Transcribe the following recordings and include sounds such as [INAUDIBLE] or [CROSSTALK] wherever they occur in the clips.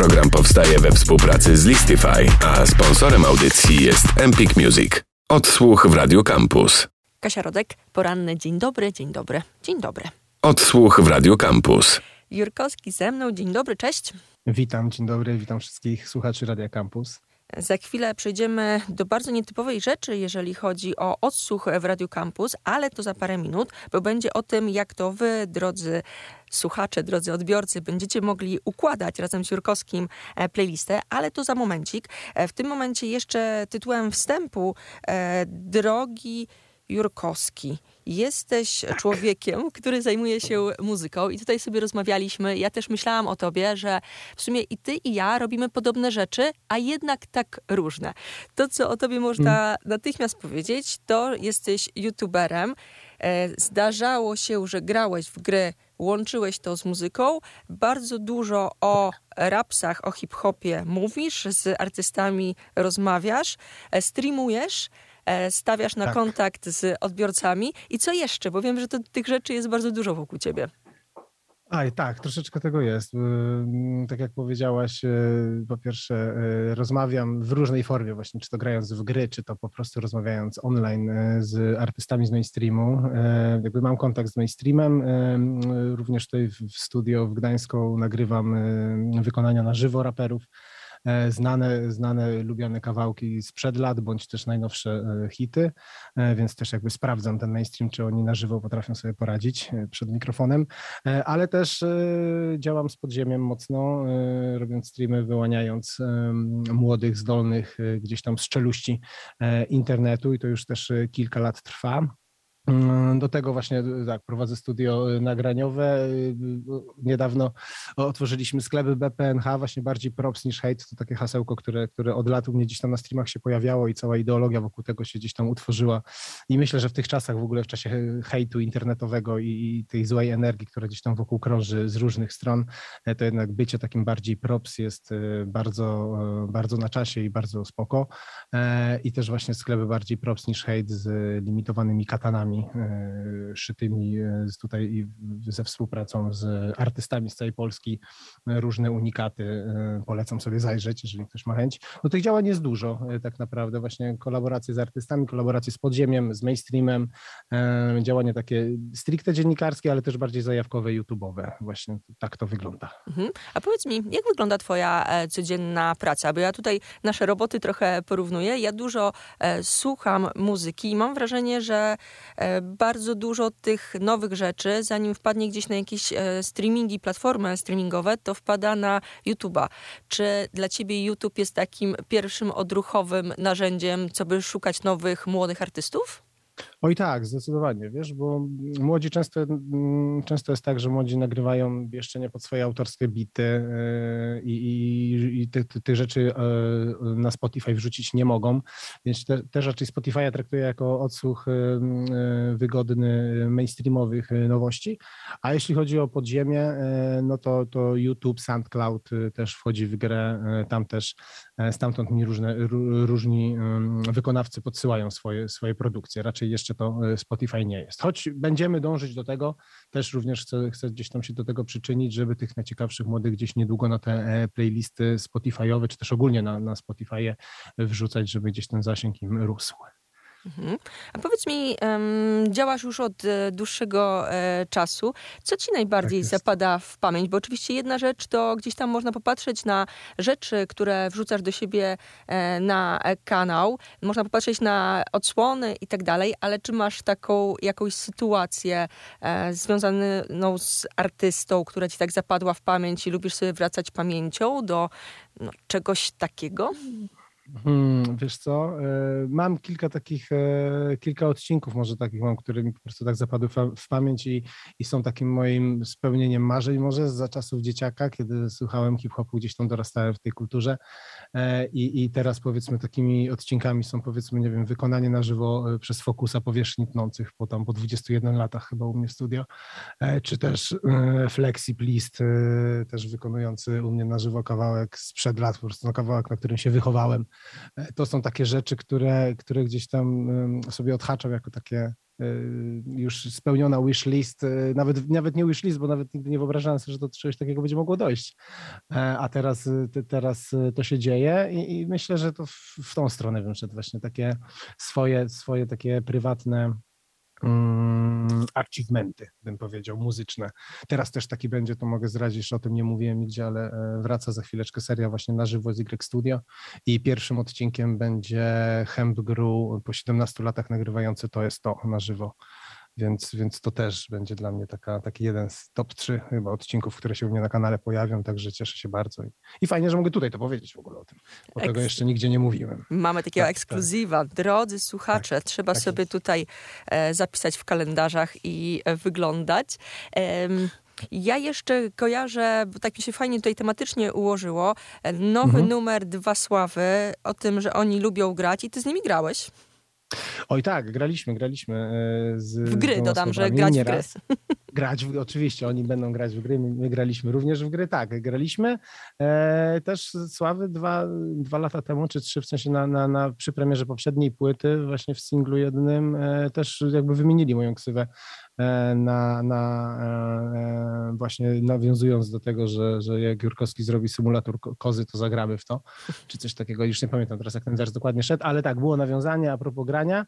Program powstaje we współpracy z Listify, a sponsorem audycji jest Empik Music. Odsłuch w Radio Campus. Kasia Rodek, poranny dzień dobry, dzień dobry, dzień dobry. Odsłuch w Radio Campus. Jurkowski ze mną, dzień dobry, cześć. Witam, dzień dobry, witam wszystkich słuchaczy Radia Campus. Za chwilę przejdziemy do bardzo nietypowej rzeczy, jeżeli chodzi o odsłuch w Radio Campus, ale to za parę minut, bo będzie o tym, jak to wy, drodzy słuchacze, drodzy odbiorcy, będziecie mogli układać razem z Jurkowskim e, playlistę, ale to za momencik. E, w tym momencie jeszcze tytułem wstępu, e, drogi Jurkowski. Jesteś człowiekiem, który zajmuje się muzyką i tutaj sobie rozmawialiśmy. Ja też myślałam o tobie, że w sumie i ty i ja robimy podobne rzeczy, a jednak tak różne. To, co o tobie można hmm. natychmiast powiedzieć, to jesteś youtuberem. Zdarzało się, że grałeś w gry, łączyłeś to z muzyką. Bardzo dużo o rapsach, o hip-hopie mówisz, z artystami rozmawiasz, e, streamujesz. E, stawiasz na tak. kontakt z odbiorcami. I co jeszcze? Bo wiem, że to, tych rzeczy jest bardzo dużo wokół ciebie. Aj, tak, troszeczkę tego jest. Mm, tak jak powiedziałaś, e, po pierwsze e, rozmawiam w różnej formie właśnie, czy to grając w gry, czy to po prostu rozmawiając online z artystami z mainstreamu. Jakby mam kontakt z mainstreamem, również tutaj w studio w Gdańsku nagrywam wykonania na żywo raperów. E, znane, znane, lubiane kawałki sprzed lat, bądź też najnowsze e, hity, e, więc też jakby sprawdzam ten mainstream, czy oni na żywo potrafią sobie poradzić przed mikrofonem, ale też działam z podziemiem mocno, robiąc streamy, wyłaniając młodych, zdolnych gdzieś tam z czeluści internetu i to już też kilka lat trwa. Mm, do tego właśnie tak, prowadzę studio y, nagraniowe. Y, y, niedawno otworzyliśmy sklepy BPNH, właśnie bardziej props niż hate. To takie hasełko, które, które od lat u mnie gdzieś tam na streamach się pojawiało i cała ideologia wokół tego się gdzieś tam utworzyła. I myślę, że w tych czasach w ogóle w czasie hejtu internetowego i, tej złej energii, która gdzieś tam wokół krąży z różnych stron, e, to jednak bycie takim bardziej props jest bardzo, bardzo na czasie i bardzo spoko. E, I też właśnie sklepy bardziej props niż hate z limitowanymi katanami E, szytymi e, tutaj ze współpracą z artystami z całej Polski, e, różne unikaty. Polecam sobie zajrzeć, jeżeli ktoś ma chęć. No tych działań jest dużo tak naprawdę, właśnie kolaboracje z artystami, kolaboracje z podziemiem, z mainstreamem, działania takie stricte dziennikarskie, ale też bardziej zajawkowe, YouTube'owe. Właśnie tak to wygląda. Mhm. A powiedz mi, jak wygląda twoja codzienna praca? Bo ja tutaj nasze roboty trochę porównuję. Ja dużo słucham muzyki i mam wrażenie, że bardzo dużo tych nowych rzeczy, zanim wpadnie gdzieś na jakieś e, streamingi, platformy streamingowe, to wpada na YouTube'a. Czy dla ciebie YouTube jest takim pierwszym odruchowym narzędziem, co by szukać nowych, młodych artystów? Oj tak, zdecydowanie, wiesz, bo młodzi często, mm, często jest tak, że młodzi nagrywają jeszcze nie pod swoje autorskie bity e, i, i, i tych te, te rzeczy e, na Spotify wrzucić nie mogą, więc te, też raczej Spotify traktuję jako odsłuch e, wygodny mainstreamowych nowości, a jeśli chodzi o podziemie, no to, to YouTube, SoundCloud też wchodzi w grę, tam też stamtąd mi różne, różni wykonawcy podsyłają swoje, swoje produkcje, raczej jeszcze to e, Spotify nie jest. Choć będziemy dążyć do tego, też również chcę, chcę gdzieś tam się do tego przyczynić, żeby tych najciekawszych młodych gdzieś niedługo na te e, playlisty Spotify'owe, czy też ogólnie na, na Spotify'e wrzucać, żeby gdzieś ten zasięg im rósł. Mhm. A powiedz mi, um, działasz już od e, dłuższego e, czasu. Co ci najbardziej tak zapada w pamięć? Bo oczywiście jedna rzecz to gdzieś tam można popatrzeć na rzeczy, które wrzucasz do siebie e, na kanał. Można popatrzeć na odsłony i tak dalej, ale czy masz taką jakąś sytuację e, związaną z artystą, która ci tak zapadła w pamięć i lubisz sobie wracać pamięcią do no, czegoś takiego? Hmm, wiesz co, e, mam kilka takich, e, kilka odcinków może takich mam, które mi po prostu tak zapadły w pamięć i, i są takim moim spełnieniem marzeń może za czasów dzieciaka, kiedy słuchałem hip-hopu, gdzieś tam dorastałem w tej kulturze. E, i, i teraz powiedzmy takimi odcinkami są powiedzmy, nie wiem, wykonanie na żywo przez Fokusa powierzchni tnących po tam po 21 latach chyba u mnie w studio, czy też Flexi List, też wykonujący u mnie na żywo kawałek sprzed lat, po prostu no, kawałek, na którym się wychowałem, to są takie rzeczy, które, które gdzieś tam sobie odhaczam jako takie już spełniona wish list, nawet, nawet nie wish list, bo nawet nigdy nie wyobrażałem sobie, że do czegoś takiego będzie mogło dojść. A teraz, teraz to się dzieje i, i myślę, że to w, w tą stronę wyszedł właśnie takie swoje, swoje takie prywatne um, achievementy, bym powiedział, muzyczne. Teraz też taki będzie, to mogę zdradzić, że o tym nie mówiłem nigdzie, ale e, wraca za chwileczkę seria właśnie na żywo z Y Studio i pierwszym odcinkiem będzie Hemp Gru po 17 latach nagrywający to jest to na żywo więc, więc to też będzie dla mnie taka, taki jeden z top 3 chyba odcinków, które się u mnie na kanale pojawią, także cieszę się bardzo. I, i fajnie, że mogę tutaj to powiedzieć w ogóle o tym, bo Eks... tego jeszcze nigdzie nie mówiłem. Mamy takiego tak, ekskluzywa. Tak. Drodzy słuchacze, tak, trzeba tak sobie jest. tutaj e, zapisać w kalendarzach i e, wyglądać. E, ja jeszcze kojarzę, bo tak mi się fajnie tutaj tematycznie ułożyło, e, nowy mhm. numer Dwa Sławy, o tym, że oni lubią grać i ty z nimi grałeś. Oj tak, graliśmy, graliśmy e, z W gry dodam, że grać w gry. Grać, w, oczywiście, oni będą grać w gry, my, my graliśmy również w gry, tak, graliśmy. E, też Sławy dwa, dwa lata temu, czy trzy, w sensie na, na, na, przy premierze poprzedniej płyty, właśnie w singlu jednym, e, też jakby wymienili moją ksywę na, na e, e, właśnie nawiązując do tego, że, że jak Jurkowski zrobi symulator kozy, to zagramy w to, czy coś takiego, już nie pamiętam teraz jak ten wers dokładnie szedł, ale tak, było nawiązanie a propos grania,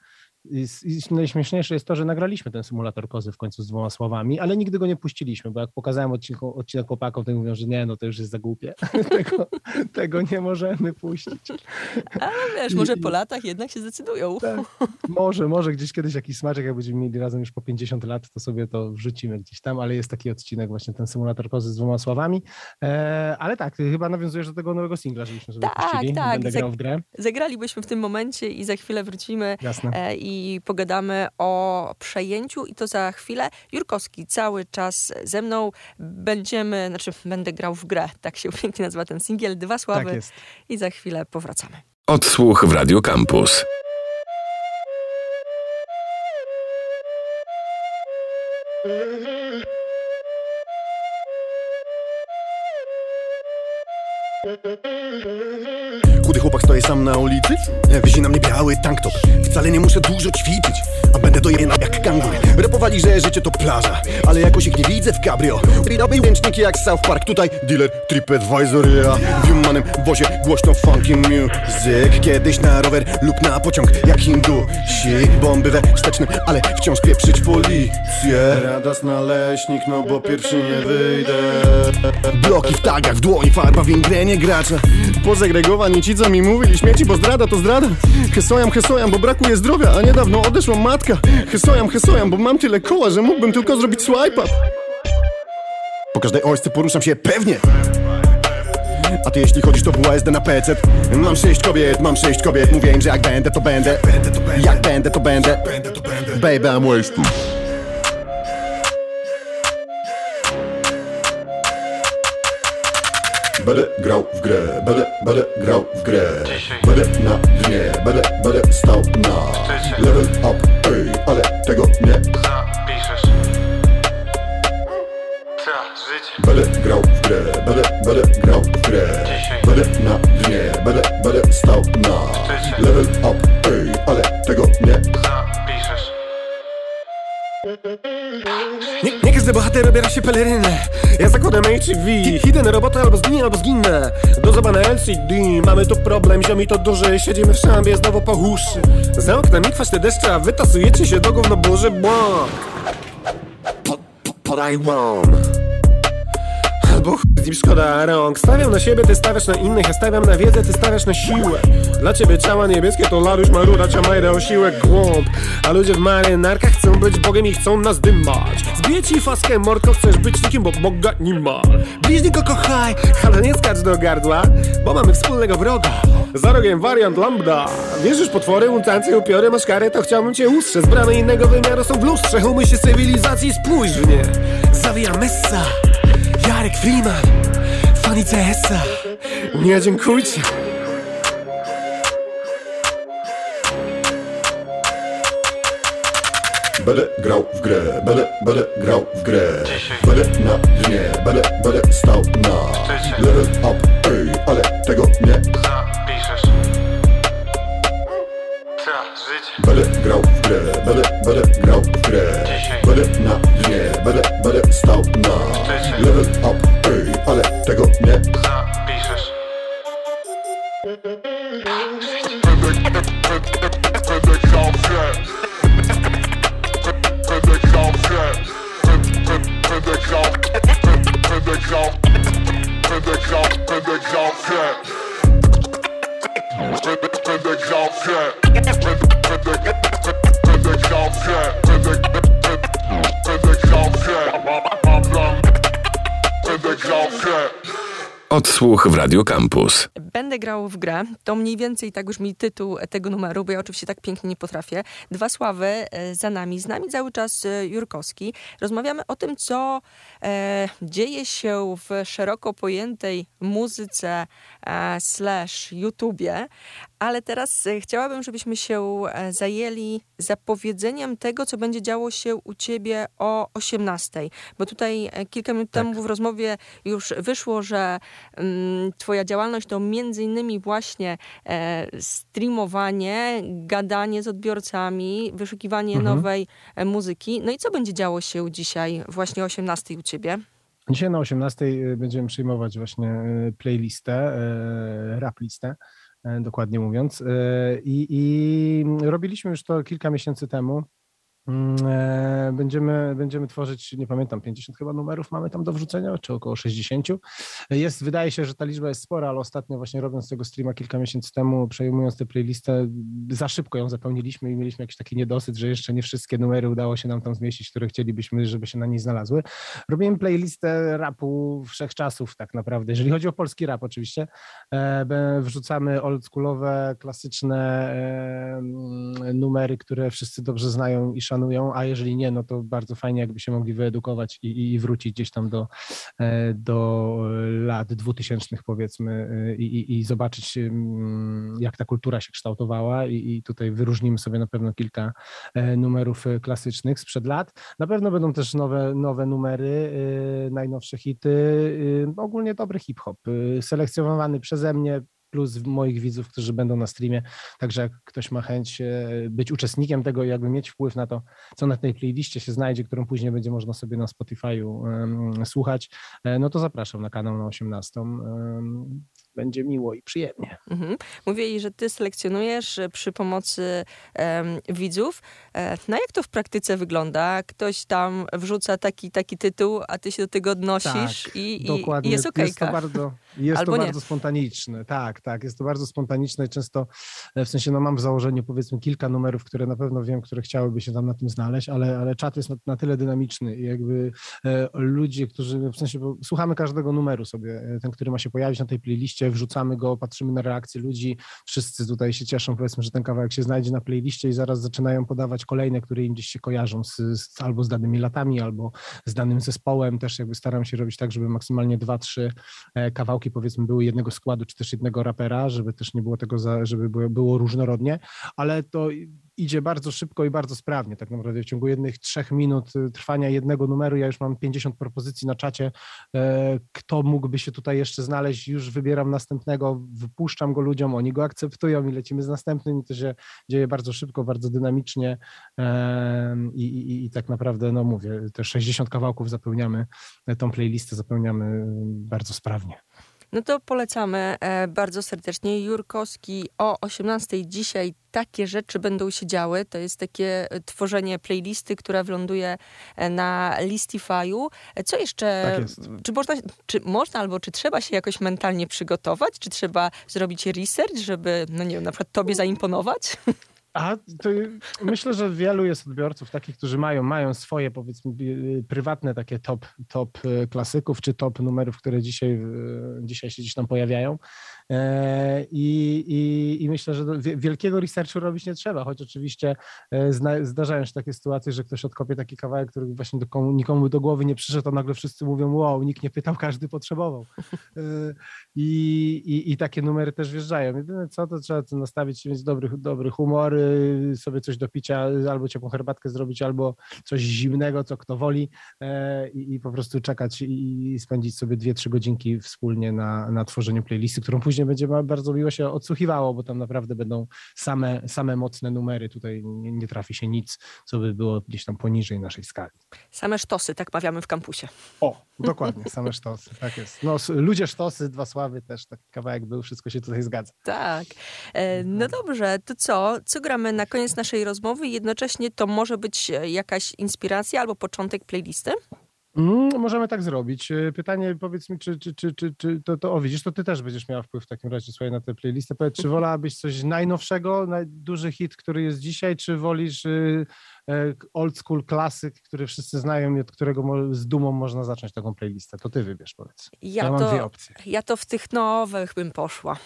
najśmieszniejsze jest to, że nagraliśmy ten symulator kozy w końcu z dwoma słowami, ale nigdy go nie puściliśmy, bo jak pokazałem odcinek, odcinek chłopakom, to mówią, że nie, no to już jest za głupie. [LAUGHS] tego, tego nie możemy puścić. Ale wiesz, może po latach jednak się zdecydują. Tak, może, może gdzieś kiedyś jakiś smaczek, jak będziemy mieli razem już po 50 lat, to sobie to wrzucimy gdzieś tam, ale jest taki odcinek właśnie ten symulator kozy z dwoma słowami. E, ale tak, chyba nawiązujesz do tego nowego singla, żebyśmy sobie tak, puścili. Tak, grę. Zagralibyśmy w tym momencie i za chwilę wrócimy. Jasne. E, I i pogadamy o przejęciu i to za chwilę. Jurkowski cały czas ze mną. Będziemy, znaczy będę grał w grę, tak się pięknie nazywa ten singiel, dwa sławy tak i za chwilę powracamy. Odsłuch w Radio Campus. [LAUGHS] Chudy chłopak stoję sam na ulicy. Wisi na mnie biały tanktop Wcale nie muszę dużo ćwiczyć A będę dojena jak kangur Repowali, że życie to plaża Ale jakoś ich nie widzę w cabrio. Robię ręczniki jak South Park. Tutaj dealer, TripAdvisor ja W humanym wozie głośno funky music. Kiedyś na rower lub na pociąg Jak hindusi. Bomby we wstecznym, ale wciąż pieprzyć policję. Radosna leśnik, no bo pierwszy nie wyjdę. Bloki w tagach, w dłoni farba w ingrenie gracza. Pozegregowani ci co mi mówili Śmieci, bo zdrada to zdrada. Hesojam, hesojam, bo brakuje zdrowia A niedawno odeszła matka. Hesojam, hesojam, bo mam tyle koła Że mógłbym tylko zrobić swipe up. Po każdej ośce poruszam się pewnie. A ty jeśli chodzisz to WSD na PC Mam sześć kobiet, mam sześć kobiet. Mówię im, że jak będę to będę. Jak będę to będę. Baby I'm wasted Będę grał w grę, będę, będę grał w grę. Będę na dnie, będę, będę stał na Level up, ej, ale tego nie Zapiszesz. Będę grał w grę, będę, będę grał w grę. Będę na dnie, będę, będę stał na Level up, ej, ale tego nie nie, nie każdy bohater obiera się pelerynę. Ja zakładam HV Idę na robotę albo zginę, albo zginę. Do zoba na LCD Mamy tu problem, ziomi to duży. Siedzimy w szambie, znowu po uszy Za oknem i kwaśne deszcze A wy tasujecie się do gówno burzy Błąd. Podaj łom bo chuj z szkoda rąk Stawiam na siebie, ty stawiasz na innych. Ja stawiam na wiedzę, ty stawiasz na siłę. Dla ciebie ciała niebieskie to laruś marura Ciamajra o siłę głąb. A ludzie w marynarkach chcą być Bogiem i chcą nas dymać. Zbiję ci faskę morko, chcesz być nikim, bo Boga nie ma. Bliźniko kochaj, ale nie skacz do gardła Bo mamy wspólnego wroga. Za rogiem wariant lambda. Wierzysz potwory, mutacje, upiory, masz karę To chciałbym cię ustrzec. Bramy innego wymiaru są w lustrze. Umyj cywilizacji, spójrz w nie. Zawija messa Jarek Freeman, Fanny CS-a Nie dziękujcie. Będę grał w grę, będę, będę grał w grę. Będę na dnie, będę, będę stał na Level up, ej, ale tego nie Zapiszesz. Będę grał w grę Będę, będę grał w grę Będę na dnie, będę, będę stał na Level up, ey, ale tego nie Odsłuch w Radio Campus. Będę grał w grę. To mniej więcej tak już mi tytuł tego numeru, bo ja oczywiście tak pięknie nie potrafię. Dwa sławy e, za nami. Z nami cały czas e, Jurkowski. Rozmawiamy o tym, co e, dzieje się w szeroko pojętej muzyce e, slash YouTubie, ale teraz e, chciałabym, żebyśmy się e, zajęli zapowiedzeniem tego, co będzie działo się u ciebie o 18. Bo tutaj e, kilka minut Tak. temu w rozmowie już wyszło, że mm, twoja działalność to między innymi właśnie e, streamowanie, gadanie z odbiorcami, wyszukiwanie Mhm. nowej muzyki. No i co będzie działo się dzisiaj właśnie o 18 u ciebie? Dzisiaj na 18 będziemy przyjmować właśnie playlistę, rap listę, dokładnie mówiąc. E, I, I robiliśmy już to kilka miesięcy temu. Mm, e, Będziemy, będziemy tworzyć, nie pamiętam, 50 chyba numerów mamy tam do wrzucenia, czy około 60. Jest, wydaje się, że ta liczba jest spora, ale ostatnio właśnie robiąc tego streama kilka miesięcy temu, przejmując tę playlistę, za szybko ją zapełniliśmy i mieliśmy jakiś taki niedosyt, że jeszcze nie wszystkie numery udało się nam tam zmieścić, które chcielibyśmy, żeby się na niej znalazły. Robimy playlistę rapu wszechczasów tak naprawdę, jeżeli chodzi o polski rap oczywiście. E, Wrzucamy oldschoolowe, klasyczne e, mm, numery, które wszyscy dobrze znają i a jeżeli nie, no to bardzo fajnie jakby się mogli wyedukować i, i- wrócić gdzieś tam do, e, do lat dwutysięcznych powiedzmy e, i, i, i zobaczyć jak ta kultura się kształtowała i, tutaj wyróżnimy sobie na pewno kilka e, numerów e, klasycznych sprzed lat. Na pewno będą też nowe, nowe numery, najnowsze hity, ogólnie dobry hip-hop, selekcjonowany przeze mnie plus moich widzów, którzy będą na streamie. Także jak ktoś ma chęć e, być uczestnikiem tego i jakby mieć wpływ na to, co na tej playliście się znajdzie, którą później będzie można sobie na Spotify'u słuchać, e, no to zapraszam na kanał na 18. Będzie miło i przyjemnie. Mhm. Mówili, że ty selekcjonujesz e, przy pomocy em, widzów. E, no jak to w praktyce wygląda? Ktoś tam wrzuca taki taki tytuł, a ty się do tego odnosisz Tak, i, i, Dokładnie. i jest Jest to okejka. bardzo, jest Albo to nie. bardzo spontaniczne. Tak, tak. Jest to bardzo spontaniczne i często e, w sensie, no mam w założeniu powiedzmy kilka numerów, które na pewno wiem, które chciałyby się tam na tym znaleźć, ale, ale czat jest na, na tyle dynamiczny i jakby e, ludzie, którzy w sensie, bo słuchamy każdego numeru sobie, e, ten, który ma się pojawić na tej playliście, wrzucamy go, patrzymy na reakcje ludzi, wszyscy tutaj się cieszą, powiedzmy, że ten kawałek się znajdzie na playliście i zaraz zaczynają podawać kolejne, które im gdzieś się kojarzą z, z, albo z danymi latami, albo z danym zespołem. Też jakby staram się robić tak, żeby maksymalnie dwa, trzy e, kawałki powiedzmy były jednego składu, czy też jednego rapera, żeby też nie było tego, za, żeby było, było różnorodnie, ale to idzie bardzo szybko i bardzo sprawnie. Tak naprawdę w ciągu jednych trzech minut y, trwania jednego numeru ja już mam 50 propozycji na czacie, e, kto mógłby się tutaj jeszcze znaleźć, już wybieram następnego, wypuszczam go ludziom, oni go akceptują i lecimy z następnym i to się dzieje bardzo szybko, bardzo dynamicznie em, i, i, i tak naprawdę, no mówię, te 60 kawałków zapełniamy, e, tą playlistę zapełniamy y, bardzo sprawnie. No to polecamy e, bardzo serdecznie. Jurkowski o 18 dzisiaj takie rzeczy będą się działy. To jest takie e, tworzenie playlisty, która wyląduje e, na Listify'u. Co jeszcze? Tak jest. Czy można, czy można albo czy trzeba się jakoś mentalnie przygotować? Czy trzeba zrobić research, żeby, no nie wiem, na przykład tobie zaimponować? [LAUGHS] A myślę, że wielu jest odbiorców takich, którzy mają, mają swoje powiedzmy prywatne takie top, top y, klasyków, czy top numerów, które dzisiaj, y, dzisiaj się gdzieś tam pojawiają. E, I, i, i myślę, że wielkiego researchu robić nie trzeba, choć oczywiście e, zdarzają się takie sytuacje, że ktoś odkopie taki kawałek, który właśnie do komu, nikomu do głowy nie przyszedł, a nagle wszyscy mówią, wow, nikt nie pytał, każdy potrzebował. E, I, i, i takie numery też wjeżdżają. Jedyne co, to trzeba to nastawić, mieć dobry, dobry humor, y, sobie coś do picia, albo ciepłą herbatkę zrobić, albo coś zimnego, co kto woli i, i po prostu czekać i, i spędzić sobie dwie, trzy godzinki wspólnie na, na tworzeniu playlisty, którą później będzie ma- bardzo miło się odsłuchiwało, bo tam naprawdę będą same, same mocne numery. Tutaj nie, nie trafi się nic, co by było gdzieś tam poniżej naszej skali. Same sztosy, tak mawiamy w kampusie. O, dokładnie, same sztosy, tak jest. No, ludzie sztosy, dwa sławy też, taki kawałek był, wszystko się tutaj zgadza. Tak. E, No dobrze, to co? Co gramy na koniec naszej rozmowy? Jednocześnie to może być jakaś inspiracja albo początek playlisty? Mm, możemy tak zrobić. E, Pytanie, powiedz mi, czy, czy, czy, czy, czy to, to, o widzisz, to ty też będziesz miała wpływ w takim razie słuchaj, na tę playlistę. Powiedz, czy wolałabyś coś najnowszego, naj- duży hit, który jest dzisiaj, czy wolisz y, e, old school klasyk, który wszyscy znają i od którego z dumą można zacząć taką playlistę? To ty wybierz, powiedz. Ja, Ja, mam dwie to, opcje. ja to w tych nowych bym poszła.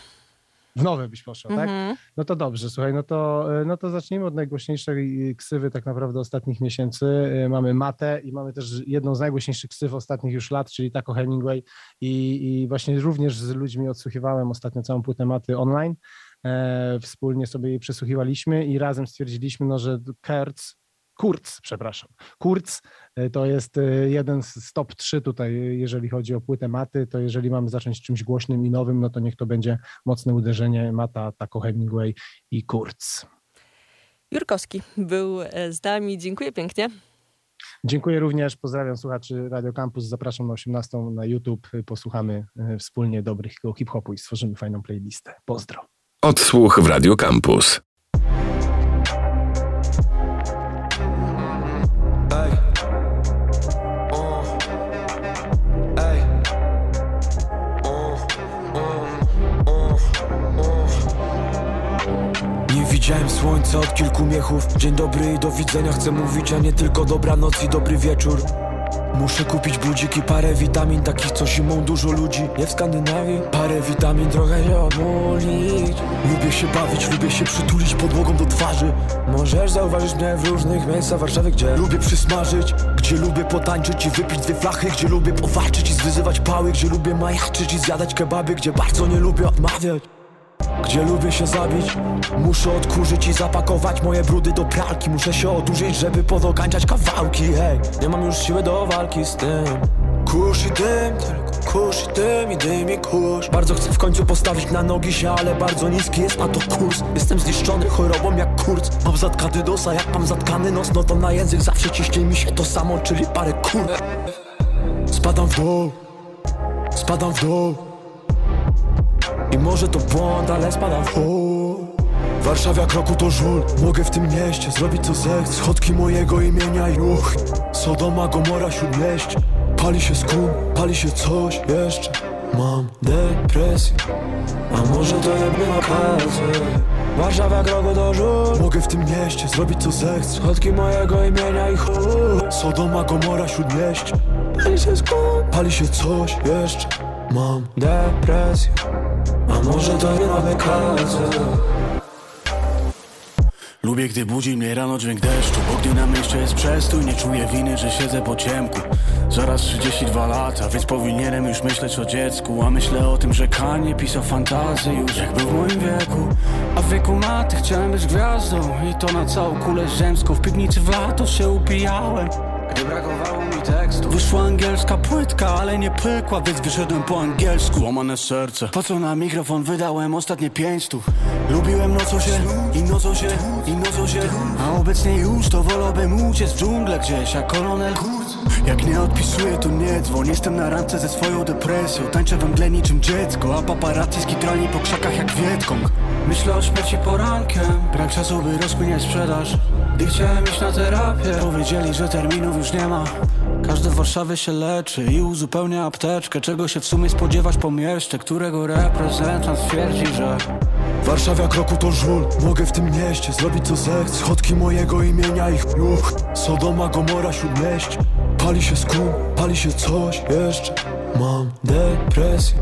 W nowe byś poszła, tak? Mhm. No to dobrze, słuchaj, no to, no to zacznijmy od najgłośniejszej ksywy tak naprawdę ostatnich miesięcy. E, Mamy Matę i mamy też jedną z najgłośniejszych ksyw ostatnich już lat, czyli Taco Hemingway i, i właśnie również z ludźmi odsłuchiwałem ostatnio całą płytę Maty online. E, wspólnie sobie jej przesłuchiwaliśmy i razem stwierdziliśmy, no, że Kurtz, Kurz, przepraszam, Kurz e, to jest e, jeden z top 3 tutaj, e, jeżeli chodzi o płytę Maty, to jeżeli mamy zacząć czymś głośnym i nowym, no to niech to będzie mocne uderzenie Mata, Taco Hemingway i Kurz. Jurkowski był z nami. Dziękuję pięknie. Dziękuję również, pozdrawiam słuchaczy Radio Campus, zapraszam na 18 na YouTube, posłuchamy wspólnie dobrych hip-hopu i stworzymy fajną playlistę. Pozdro. Odsłuch w Radio Campus. Widziałem słońca od kilku miechów. Dzień dobry i do widzenia chcę mówić A nie tylko dobranoc i dobry wieczór. Muszę kupić budzik i parę witamin Takich co zimą dużo ludzi. Nie w Skandynawii Parę witamin trochę się odmulić Lubię się bawić, lubię się przytulić podłogą do twarzy. Możesz zauważyć mnie w różnych miejscach Warszawy Gdzie lubię przysmażyć Gdzie lubię potańczyć i wypić dwie flachy Gdzie lubię powalczyć i zwyzywać pały Gdzie lubię majaczyć i zjadać kebaby Gdzie bardzo nie lubię odmawiać gdzie lubię się zabić Muszę odkurzyć i zapakować moje brudy do pralki. Muszę się odurzyć, żeby podokańczać kawałki Hej, nie mam już siły do walki z tym. Kurz i dym, tylko kurz i dym i dym i kurz. Bardzo chcę w końcu postawić na nogi się, ale bardzo niski jest na to kurs. Jestem zniszczony chorobą jak kurc. Mam zatkany nos, a jak mam zatkany nos No to na język zawsze ciśnie mi się to samo, czyli parę kur. Spadam w dół, spadam w dół i może to błąd, ale spadam w dół Warszawa kroku to żul. Mogę w tym mieście zrobić co zechcę. Schodki mojego imienia i uch Sodoma, Gomora, Śródmieście. Pali się skun, pali się coś jeszcze. Mam depresję A może to jakby okazję Warszawa kroku to żul. Mogę w tym mieście zrobić co zechcę. Schodki mojego imienia i chuj. Sodoma, Gomora, Śródmieście. Pali się skun, pali się coś jeszcze Mam depresję a może to nie nowe okazje Lubię, gdy budzi mnie rano dźwięk deszczu Bo gdy na mieście jest przestój Nie czuję winy, że siedzę po ciemku. Zaraz 32 lata, więc powinienem już myśleć o dziecku A myślę o tym, że Kanie pisał fantazy już jak był w moim wieku. A w wieku maty chciałem być gwiazdą I to na całą kulę ziemską W piwnicy w lato się upijałem gdy brakowało tekstu. Wyszła angielska płytka, ale nie pykła Więc wyszedłem po angielsku. Łamane serce. Po co na mikrofon wydałem ostatnie pięć stów Lubiłem nocą się i nocą się i nocą się. A obecnie już to wolałbym uciec w dżunglę gdzieś Jak kolonel Jak nie odpisuję to nie dzwoń Jestem na randce ze swoją depresją. Tańczę we mgle niczym dziecko A paparazzi skitrani po krzakach jak Wietkong Myślę o śmierci porankiem. Brak czasu by rozkminiać sprzedaż. Gdy chciałem iść na terapię Powiedzieli, że terminów już nie ma Każdy w Warszawie się leczy i uzupełnia apteczkę Czego się w sumie spodziewać po mieście Którego reprezentant twierdzi, że Warszawa kroku to żul. Mogę w tym mieście zrobić co zechcę. Schodki mojego imienia ich juch Sodoma, Gomora, Śródmieście. Pali się skun, pali się coś jeszcze. Mam depresję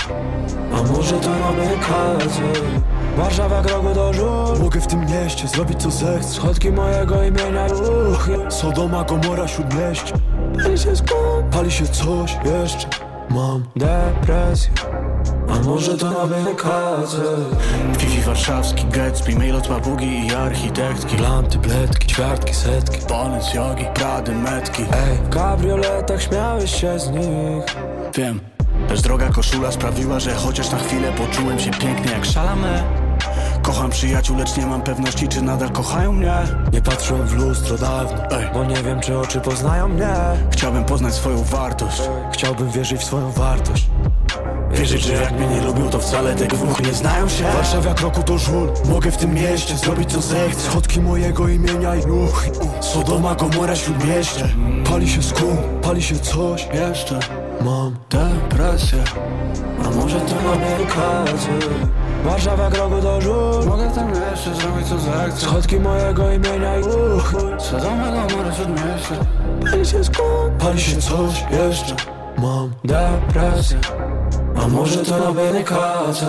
A może to nowe okazje Warszawa kroku to żul. Mogę w tym mieście zrobić co zechcę. Schodki mojego imienia juch Sodoma, Gomora, Śródmieście Pali się skun, pali się coś jeszcze. Mam depresję. A może to nowe okazje Fifi warszawski, Gatsby, mail od papugi i architektki. Planty, bledki, ćwiartki, setki. Balenciagi, Prady, metki. Ej, w kabrioletach śmiałeś się z nich. Wiem, też droga koszula sprawiła, że chociaż na chwilę poczułem się pięknie jak szalame Kocham przyjaciół, lecz nie mam pewności, czy nadal kochają mnie. Nie patrzyłem w lustro dawno Ej. Bo nie wiem, czy oczy poznają mnie. Chciałbym poznać swoją wartość. Chciałbym wierzyć w swoją wartość. Wierzyć, że jak mnie nie lubią, to wcale te dwóch nie znają się. Warszawa kroku to żul Mogę w tym mieście zrobić co zechcę. Schodki mojego imienia i uch Sodoma, Gomora, Śródmieście. Pali się skum, pali się coś Jeszcze Mam depresję A może to Amerykacy Warszawa kroku to żul Mogę w tym jeszcze zrobić co zechcę. Schodki mojego imienia i uch Sodoma, Gomora, Śródmieście Pali się skum, pali się coś jeszcze. Mam depresję A może to Amerykacy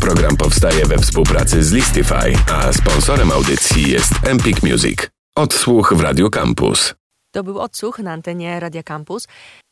Program powstaje we współpracy z Listify, a sponsorem audycji jest Empik Music. Odsłuch w Radio Campus. To był odsłuch na antenie Radia Campus.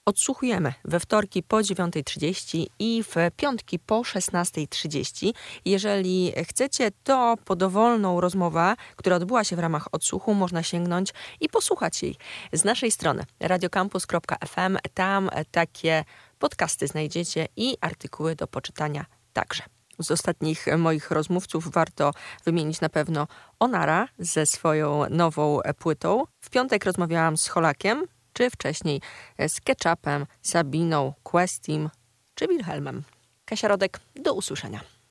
Odsłuchujemy we wtorki po 9.30 i w piątki po 16.30. Jeżeli chcecie, to po dowolną rozmowę, która odbyła się w ramach odsłuchu, można sięgnąć i posłuchać jej z naszej strony radiocampus.fm. Tam takie podcasty znajdziecie i artykuły do poczytania także. Z ostatnich moich rozmówców warto wymienić na pewno Onara ze swoją nową płytą. W piątek rozmawiałam z Holakiem, czy wcześniej z Ketchupem, Sabiną, Questim czy Wilhelmem. Kasia Rodek, do usłyszenia.